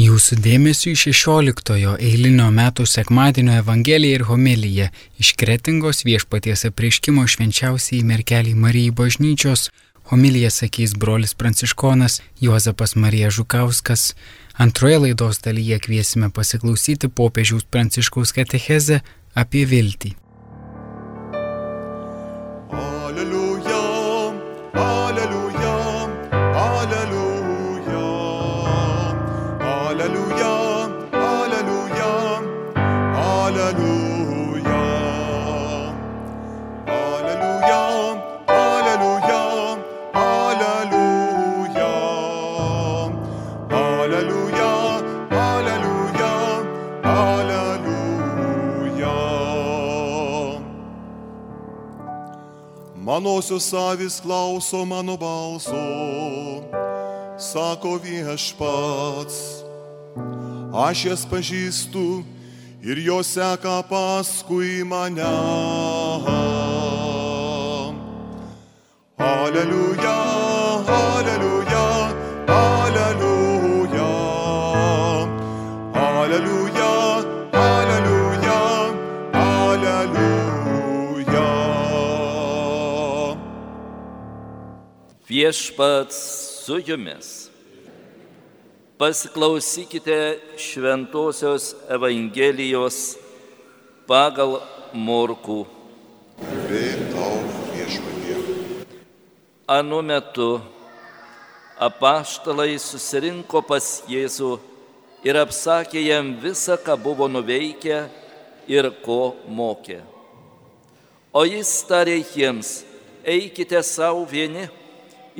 Jūsų dėmesio į 16-ojo eilinio metų sekmadienio Evangeliją ir homiliją iš Kretingos viešpaties apreiškimo švenčiausiai merkeliai Marijai bažnyčios. Homiliją sakys brolis pranciškonas Juozapas Marija Žukauskas. Antroje laidos dalyje kviesime pasiklausyti popiežiaus pranciškaus katechezę apie viltį. Manosios avis klauso mano balso, sako viešpats. Aš jas pažįstu ir jos seka paskui mane. Viešpats su jumis. Pasiklausykite Šventojios Evangelijos pagal Morkų. Anu metu apaštalai susirinko pas Jėzų ir apsakė jam visą, ką buvo nuveikę ir ko mokė. O jis tarė jiems, eikite savo vieni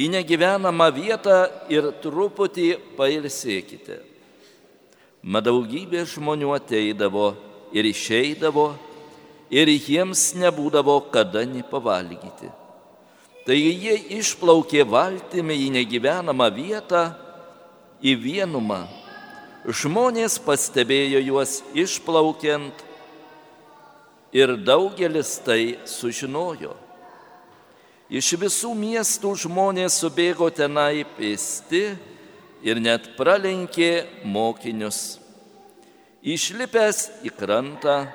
į negyvenamą vietą ir truputį pailsėkite. Mat daugybė žmonių ateidavo ir išeidavo ir jiems nebūdavo kada nepavalgyti. Taigi jie išplaukė valtimi į negyvenamą vietą, į vienumą. Žmonės pastebėjo juos išplaukiant ir daugelis tai sužinojo. Iš visų miestų žmonės subėgo tenai pėsti ir net pralenkė mokinius. Išlipęs į krantą,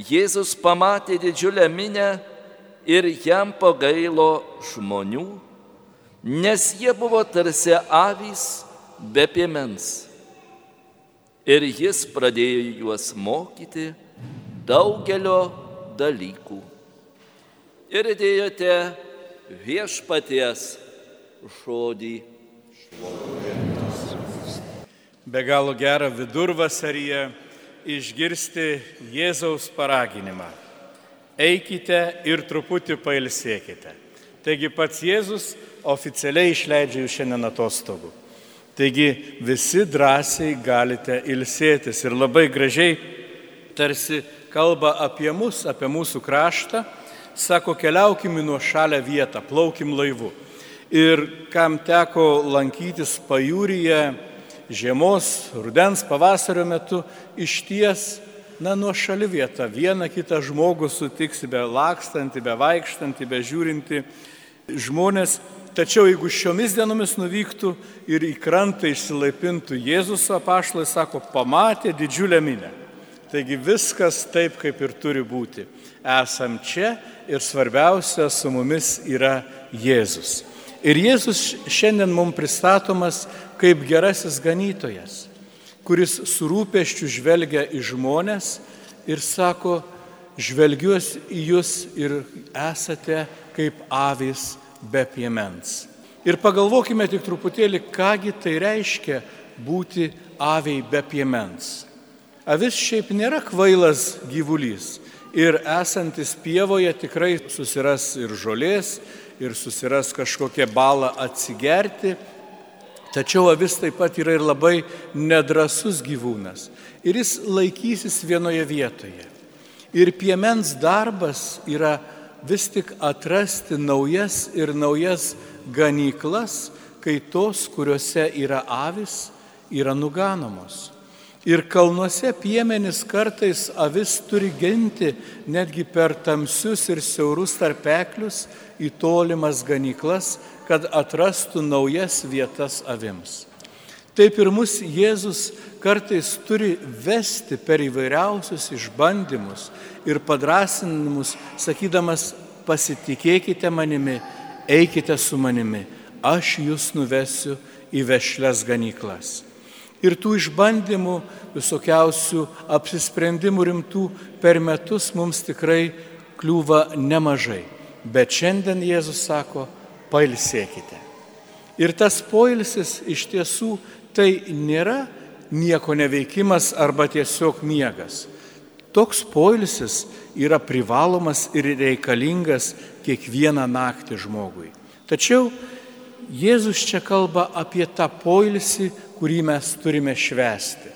Jėzus pamatė didžiulę minę ir jam pagailo žmonių, nes jie buvo tarsi avys be piemens. Ir jis pradėjo juos mokyti daugelio dalykų. Ir dėjote viešpaties žodį. Be galo gera vidurvasaryje išgirsti Jėzaus paraginimą. Eikite ir truputį pailsėkite. Taigi pats Jėzus oficialiai išleidžia jūs šiandien atostogų. Taigi visi drąsiai galite ilsėtis ir labai gražiai tarsi kalba apie mus, apie mūsų kraštą, sako keliaukim į nuo šalia vietą, plaukim laivu. Ir kam teko lankytis pajūryje žiemos, rudens, pavasario metu, iš ties, na, nuo šali vieta, vieną kitą žmogų sutiksi be lakstantį, be vaikštantį, be žiūrinti žmonės. Tačiau jeigu šiomis dienomis nuvyktų ir į krantą išsilaipintų Jėzus apašlai, sako, pamatė didžiulę minę. Taigi viskas taip, kaip ir turi būti. Esam čia ir svarbiausia su mumis yra Jėzus. Ir Jėzus šiandien mums pristatomas kaip gerasis ganytojas, kuris su rūpeščiu žvelgia į žmonės ir sako, žvelgiuos į jūs ir esate kaip avys be piemens. Ir pagalvokime tik truputėlį, kągi tai reiškia būti aviai be piemens. Avis šiaip nėra kvailas gyvulys ir esantis pievoje tikrai susiras ir žolės, ir susiras kažkokią balą atsigerti. Tačiau avis taip pat yra ir labai nedrasus gyvūnas. Ir jis laikysis vienoje vietoje. Ir piemens darbas yra vis tik atrasti naujas ir naujas ganyklas, kai tos, kuriuose yra avis, yra nuganomos. Ir kalnuose piemenis kartais avis turi ginti netgi per tamsius ir siaurus tarpeklius į tolimas ganyklas, kad atrastų naujas vietas avims. Taip ir mus Jėzus kartais turi vesti per įvairiausius išbandymus ir padrasinimus, sakydamas, pasitikėkite manimi, eikite su manimi, aš jūs nuvesiu į vešles ganyklas. Ir tų išbandymų, visokiausių apsisprendimų rimtų per metus mums tikrai kliūva nemažai. Bet šiandien Jėzus sako, pailsėkite. Ir tas poilsis iš tiesų tai nėra nieko neveikimas arba tiesiog miegas. Toks poilsis yra privalomas ir reikalingas kiekvieną naktį žmogui. Tačiau Jėzus čia kalba apie tą poilsį, kurį mes turime švęsti.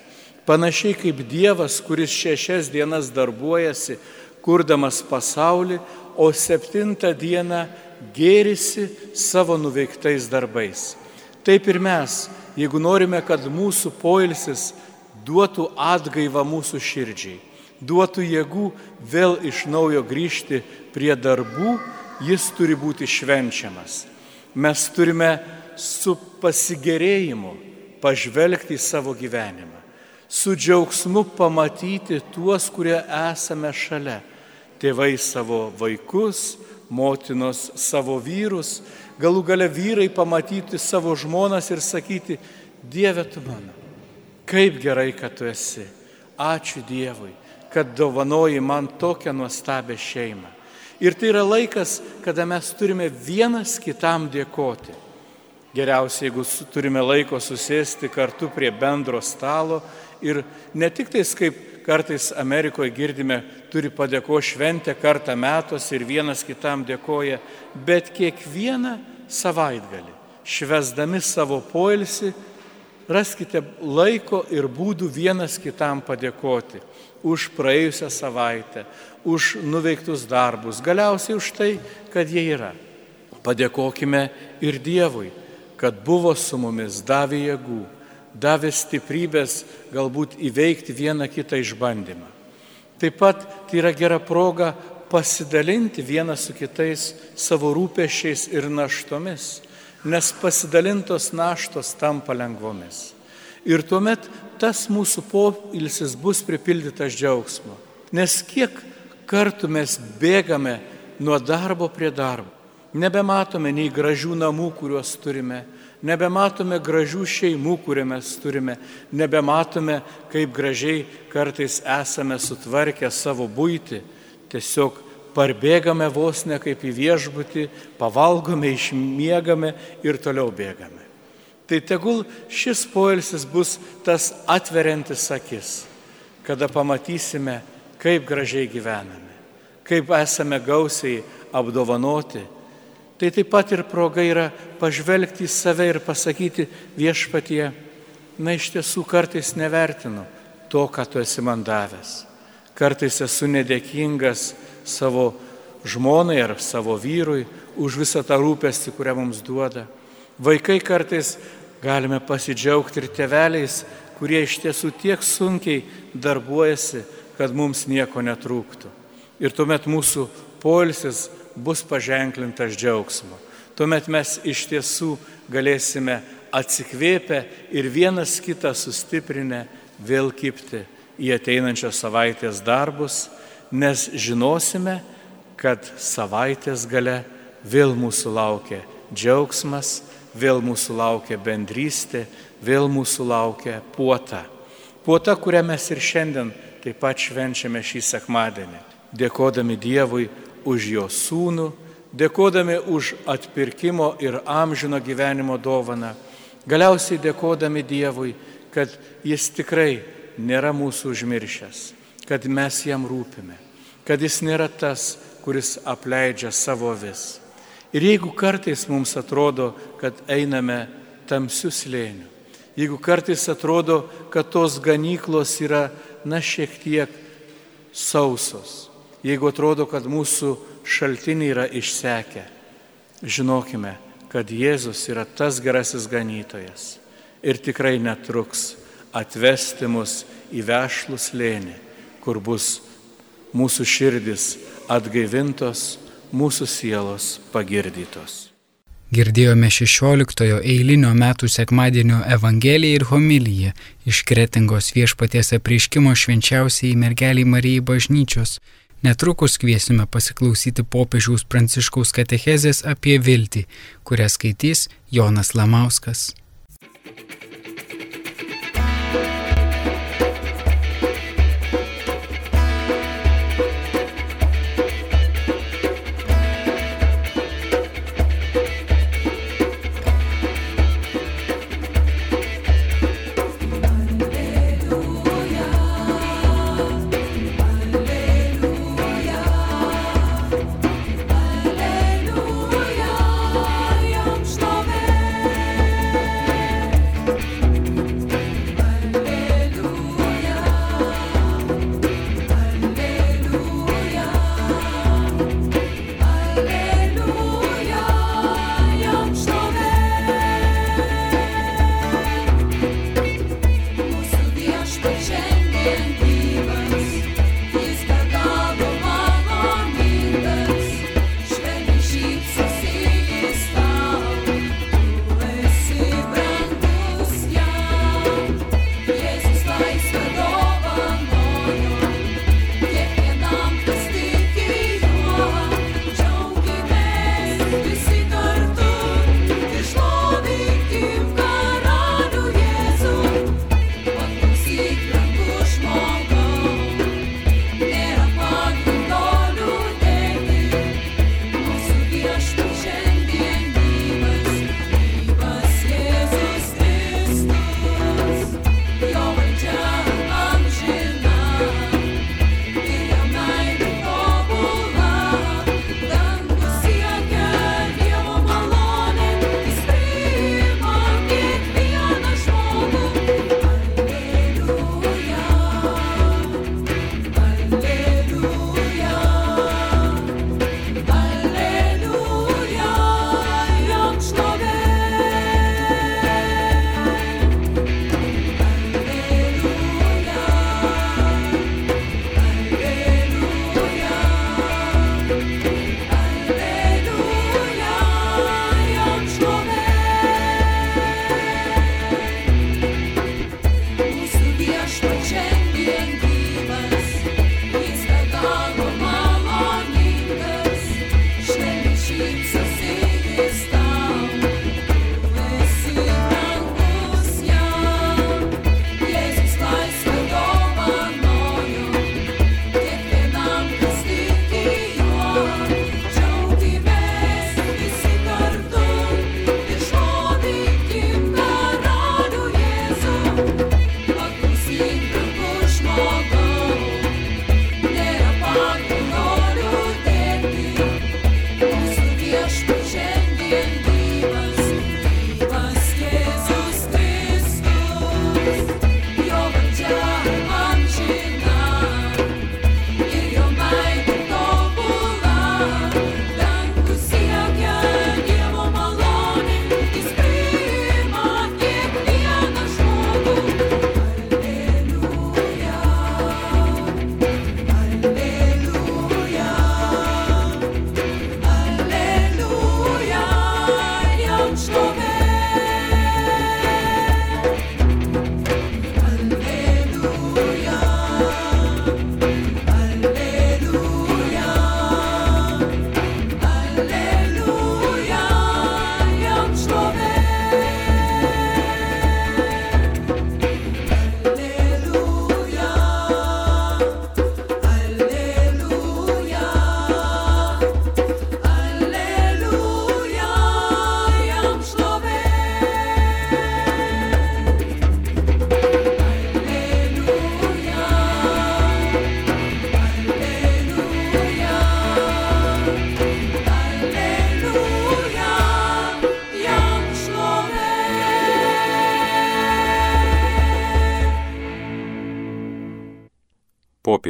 Panašiai kaip Dievas, kuris šešias dienas darbuojasi, kurdamas pasaulį, o septintą dieną gėrisi savo nuveiktais darbais. Taip ir mes, jeigu norime, kad mūsų poilsis duotų atgaivą mūsų širdžiai, duotų jėgų vėl iš naujo grįžti prie darbų, jis turi būti švenčiamas. Mes turime su pasigėrėjimu pažvelgti į savo gyvenimą, su džiaugsmu pamatyti tuos, kurie esame šalia tėvai savo vaikus, motinos savo vyrus, galų gale vyrai pamatyti savo žmonas ir sakyti, Dieve tu mano, kaip gerai, kad tu esi. Ačiū Dievui, kad dovanoji man tokią nuostabią šeimą. Ir tai yra laikas, kada mes turime vienas kitam dėkoti. Geriausia, jeigu turime laiko susėsti kartu prie bendro stalo ir ne tik tais kaip kartais Amerikoje girdime, turi padėko šventę kartą metus ir vienas kitam dėkoja, bet kiekvieną savaitgalį, švesdami savo poilsį, raskite laiko ir būdų vienas kitam padėkoti už praėjusią savaitę, už nuveiktus darbus, galiausiai už tai, kad jie yra. Padėkokime ir Dievui, kad buvo su mumis, davė jėgų, davė stiprybės galbūt įveikti vieną kitą išbandymą. Taip pat tai yra gera proga pasidalinti vienas su kitais savo rūpešiais ir naštomis, nes pasidalintos naštos tampa lengvomis. Ir tuomet tas mūsų poilsis bus pripildytas džiaugsmo. Nes kiek kartų mes bėgame nuo darbo prie darbo, nebematome nei gražių namų, kuriuos turime, Nebematome gražių šeimų, kurią mes turime, nebematome, kaip gražiai kartais esame sutvarkę savo būti. Tiesiog parbėgame vos ne kaip į viešbutį, pavalgome, išmiegame ir toliau bėgame. Tai tegul šis poilsis bus tas atveriantis akis, kada pamatysime, kaip gražiai gyvename, kaip esame gausiai apdovanoti Tai taip pat ir proga yra pažvelgti į save ir pasakyti viešpatie, na iš tiesų kartais nevertinu to, ką tu esi man davęs. Kartais esu nedėkingas savo žmonai ar savo vyrui už visą tą rūpestį, kurią mums duoda. Vaikai kartais galime pasidžiaugti ir teveliais, kurie iš tiesų tiek sunkiai darbuojasi, kad mums nieko netrūktų. Ir tuomet mūsų poilsis bus paženklintas džiaugsmo. Tuomet mes iš tiesų galėsime atsikvėpę ir vienas kitą sustiprinę vėl kipti į ateinančios savaitės darbus, nes žinosime, kad savaitės gale vėl mūsų laukia džiaugsmas, vėl mūsų laukia bendrystė, vėl mūsų laukia puota. Puota, kurią mes ir šiandien taip pat švenčiame šį sekmadienį, dėkodami Dievui už jo sūnų, dėkodami už atpirkimo ir amžino gyvenimo dovaną, galiausiai dėkodami Dievui, kad jis tikrai nėra mūsų užmiršęs, kad mes jam rūpime, kad jis nėra tas, kuris apleidžia savo vis. Ir jeigu kartais mums atrodo, kad einame tamsių slėnių, jeigu kartais atrodo, kad tos ganyklos yra, na, šiek tiek sausos, jeigu atrodo, kad mūsų šaltiniai yra išsekę, žinokime, kad Jėzus yra tas gerasis ganytojas ir tikrai netruks atvesti mus į vešlų slėnį, kur bus mūsų širdis atgaivintos, mūsų sielos pagirdytos. Girdėjome 16-ojo eilinio metų sekmadienio Evangeliją ir homiliją iš Kretingos viešpaties apreiškimo švenčiausiai mergeliai Marijai bažnyčios. Netrukus kviesime pasiklausyti popiežiaus pranciškaus katechezės apie viltį, kurią skaitys Jonas Lamauskas.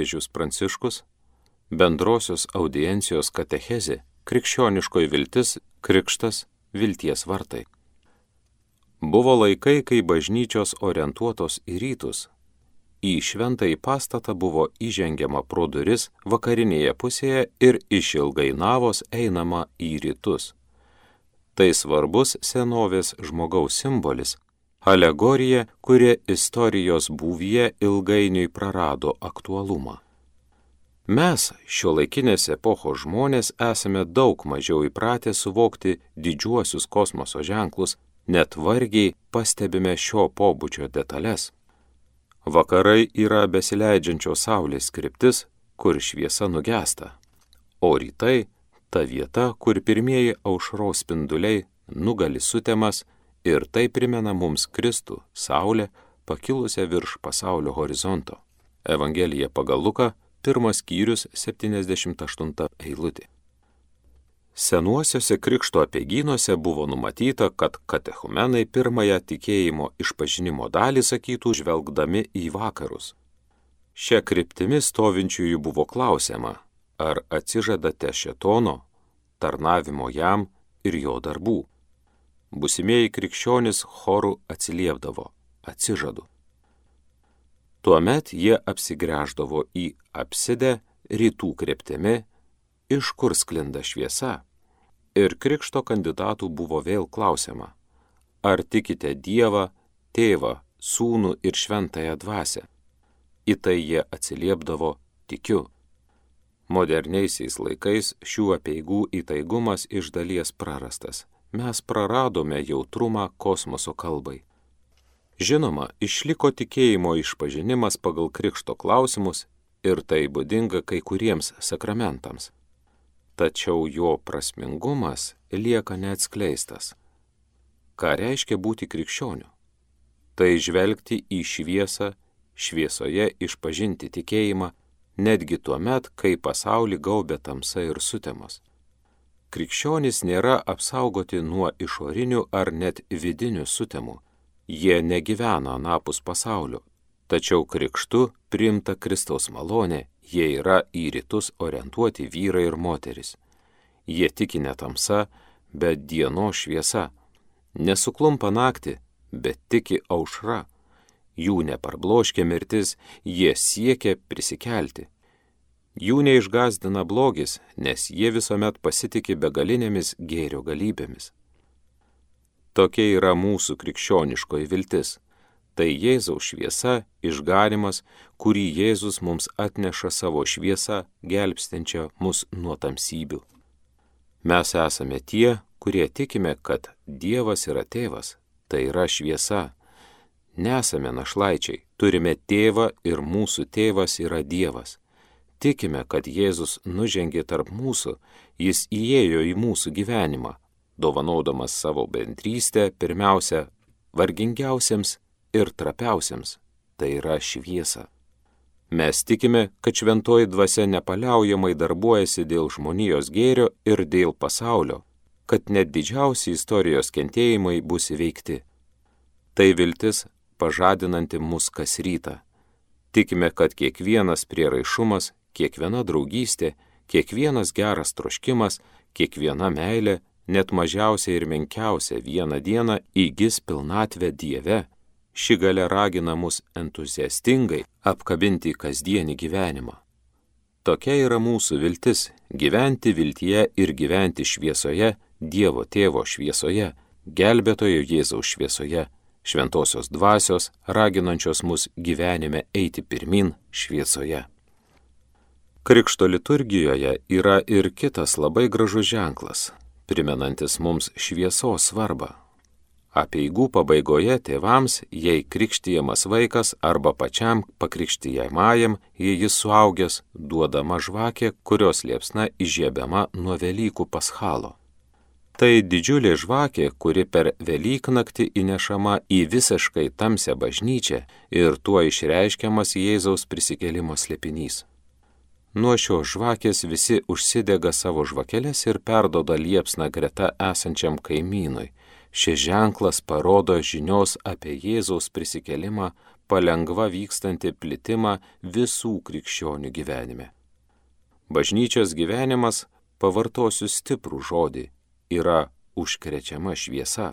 Popiežius Pranciškus, bendrosios audiencijos katechezė, krikščioniškoji viltis, krikštas, vilties vartai. Buvo laikai, kai bažnyčios orientuotos į rytus. Į šventąjį pastatą buvo įžengiama pro duris vakarinėje pusėje ir iš ilgai navos einama į rytus. Tai svarbus senovės žmogaus simbolis, alegorija, kuri istorijos būvyje ilgainiui prarado aktualumą. Mes, šio laikinės epochos žmonės, esame daug mažiau įpratę suvokti didžiuosius kosmoso ženklus, net vargiai pastebime šio pobūdžio detalės. Vakarai yra besileidžiančios saulės kryptis, kur šviesa nugesta, o rytai ta vieta, kur pirmieji aušros spinduliai nugali sutemas ir tai primena mums Kristų, Saulę, pakilusią virš pasaulio horizonto. Evangelija pagal Luką pirmas skyrius 78 eilutė. Senuosiuose krikšto apiegynuose buvo numatyta, kad katechumenai pirmąją tikėjimo išpažinimo dalį sakytų žvelgdami į vakarus. Šia kryptimi stovinčiųjų buvo klausiama, ar atsižadate šetono, tarnavimo jam ir jo darbų. Busimieji krikščionis chorų atsiliepdavo - atsižadu. Tuomet jie apsigręždavo į apsidę rytų kryptimi, iš kur sklinda šviesa. Ir krikšto kandidatų buvo vėl klausiama, ar tikite Dievą, Tėvą, Sūnų ir Šventąją Dvasę. Į tai jie atsiliepdavo tikiu. Moderniaisiais laikais šių apieigų įtaigumas iš dalies prarastas. Mes praradome jautrumą kosmoso kalbai. Žinoma, išliko tikėjimo išpažinimas pagal krikšto klausimus ir tai būdinga kai kuriems sakramentams. Tačiau jo prasmingumas lieka neatskleistas. Ką reiškia būti krikščioniu? Tai žvelgti į šviesą, šviesoje išpažinti tikėjimą, netgi tuo met, kai pasaulį gaubė tamsa ir sutemos. Krikščionys nėra apsaugoti nuo išorinių ar net vidinių sutemų Jie negyvena anapus pasaulio, tačiau krikštu priimta Kristaus malonė, jie yra į rytus orientuoti vyrai ir moteris. Jie tiki ne tamsa, bet dieno šviesa. Nesuklumpa naktį, bet tiki aušra. Jų neparbloškia mirtis, jie siekia prisikelti. Jų neišgazdina blogis, nes jie visuomet pasitikė begalinėmis gėrio galybėmis. Tokia yra mūsų krikščioniškoji viltis. Tai Jėzaus šviesa, išganimas, kurį Jėzus mums atneša savo šviesą, gelbstinčią mus nuo tamsybių. Mes esame tie, kurie tikime, kad Dievas yra tėvas, tai yra šviesa. Nesame našlaičiai, turime tėvą ir mūsų tėvas yra Dievas. Tikime, kad Jėzus nužengė tarp mūsų, jis įėjo į mūsų gyvenimą dovanodamas savo bendrystę pirmiausia vargingiausiems ir trapiausiems, tai yra šviesa. Mes tikime, kad šventoji dvasia nepaliaujamai darbuojasi dėl žmonijos gėrio ir dėl pasaulio, kad net didžiausi istorijos kentėjimai bus įveikti. Tai viltis pažadinanti mus kas rytą. Tikime, kad kiekvienas prieraišumas, kiekviena draugystė, kiekvienas geras troškimas, kiekviena meilė net mažiausia ir menkiausia vieną dieną įgis pilnatvę Dieve. Ši gale ragina mus entuziastingai apkabinti kasdienį gyvenimą. Tokia yra mūsų viltis - gyventi viltyje ir gyventi šviesoje, Dievo tėvo šviesoje, gelbėtojo Jėzaus šviesoje, šventosios dvasios, raginančios mus gyvenime eiti pirmin šviesoje. Krikšto liturgijoje yra ir kitas labai gražus ženklas primenantis mums šviesos svarbą. Apeigų pabaigoje tėvams, jei krikštijamas vaikas arba pačiam pakrikštijamajam, jei jis suaugęs, duodama žvakė, kurios liepsna įžiebiama nuo Velykų paschalo. Tai didžiulė žvakė, kuri per Velyknaktį įnešama į visiškai tamsią bažnyčią ir tuo išreiškiamas Jėzaus prisikelimo slėpinys. Nuo šios žvakės visi užsidega savo žvakeles ir perdoda liepsną greta esančiam kaimynui. Šis ženklas parodo žinios apie Jėzaus prisikelimą, palengva vykstantį plitimą visų krikščionių gyvenime. Bažnyčios gyvenimas, pavartosiu stiprų žodį, yra užkrečiama šviesa.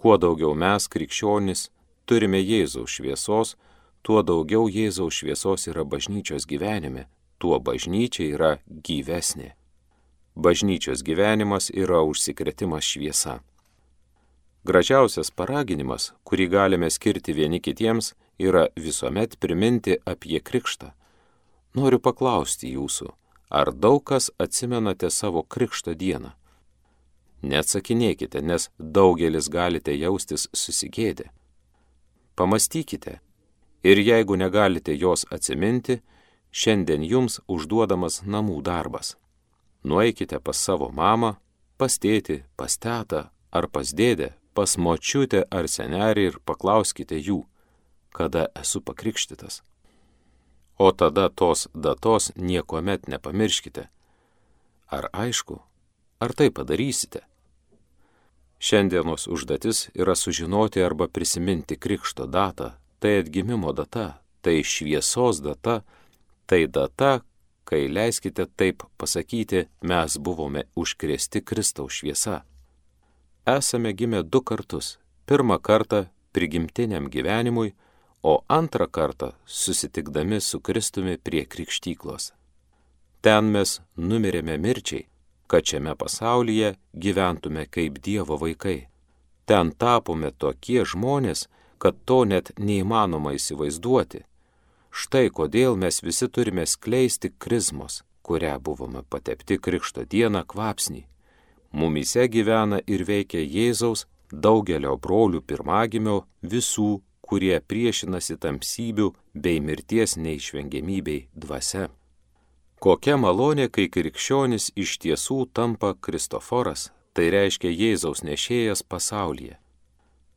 Kuo daugiau mes, krikščionys, turime Jėzaus šviesos, tuo daugiau Jėzaus šviesos yra bažnyčios gyvenime, tuo bažnyčia yra gyvesnė. bažnyčios gyvenimas yra užsikretimas šviesa. Gražiausias paraginimas, kurį galime skirti vieni kitiems, yra visuomet priminti apie krikštą. Noriu paklausti jūsų, ar daug kas atsimenate savo krikšto dieną? Neatsakinėkite, nes daugelis galite jaustis susigėdę. Pamastykite ir jeigu negalite jos atsiminti, šiandien jums užduodamas namų darbas. Nueikite pas savo mamą, pas tėtį, pas tetą ar pas dėdę, pas močiutę ar senelį ir paklauskite jų, kada esu pakrikštytas. O tada tos datos niekuomet nepamirškite. Ar aišku, ar tai padarysite? Šiandienos užduotis yra sužinoti arba prisiminti krikšto datą, tai atgimimo data, tai šviesos data, tai data, kai leiskite taip pasakyti, mes buvome užkrėsti Kristaus šviesa. Esame gimę du kartus. Pirmą kartą prigimtiniam gyvenimui, o antrą kartą susitikdami su Kristumi prie krikštyklos. Ten mes numirėme mirčiai, kad šiame pasaulyje gyventume kaip Dievo vaikai. Ten tapome tokie žmonės, kad to net neįmanoma įsivaizduoti. Štai kodėl mes visi turime skleisti krizmos, kurią buvome patepti Krikšto dieną kvapsnį. Mumise gyvena ir veikia Jėzaus daugelio brolių pirmagimio visų, kurie priešinasi tamsybių bei mirties neišvengiamybei dvasia. Kokia malonė, kai krikščionis iš tiesų tampa Kristoforas, tai reiškia Jėzaus nešėjas pasaulyje.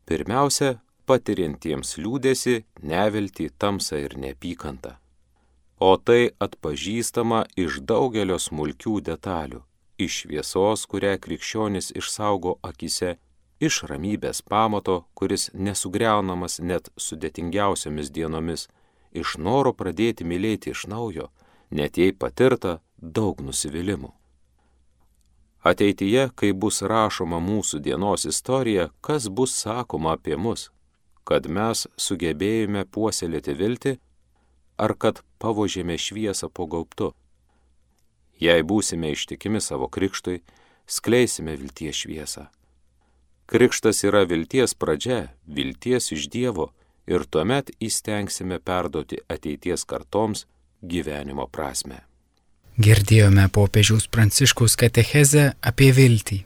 Pirmiausia, patiriantiems liūdėsi, nevilti, tamsą ir neapykantą. O tai atpažįstama iš daugelio smulkių detalių, iš šviesos, kurią krikščionis išsaugo akise, iš ramybės pamato, kuris nesugriaunamas net sudėtingiausiomis dienomis, iš noro pradėti mylėti iš naujo, net jei patirta daug nusivylimų. Ateityje, kai bus rašoma mūsų dienos istorija, kas bus sakoma apie mus, kad mes sugebėjome puoselėti viltį, ar kad pavožėme šviesą po gaubtu. Jei būsime ištikimi savo krikštui, skleisime vilties šviesą. Krikštas yra vilties pradžia, vilties iš Dievo ir tuomet įstengsime perduoti ateities kartoms gyvenimo prasme. Girdėjome popiežiaus pranciškaus katechezę apie viltį.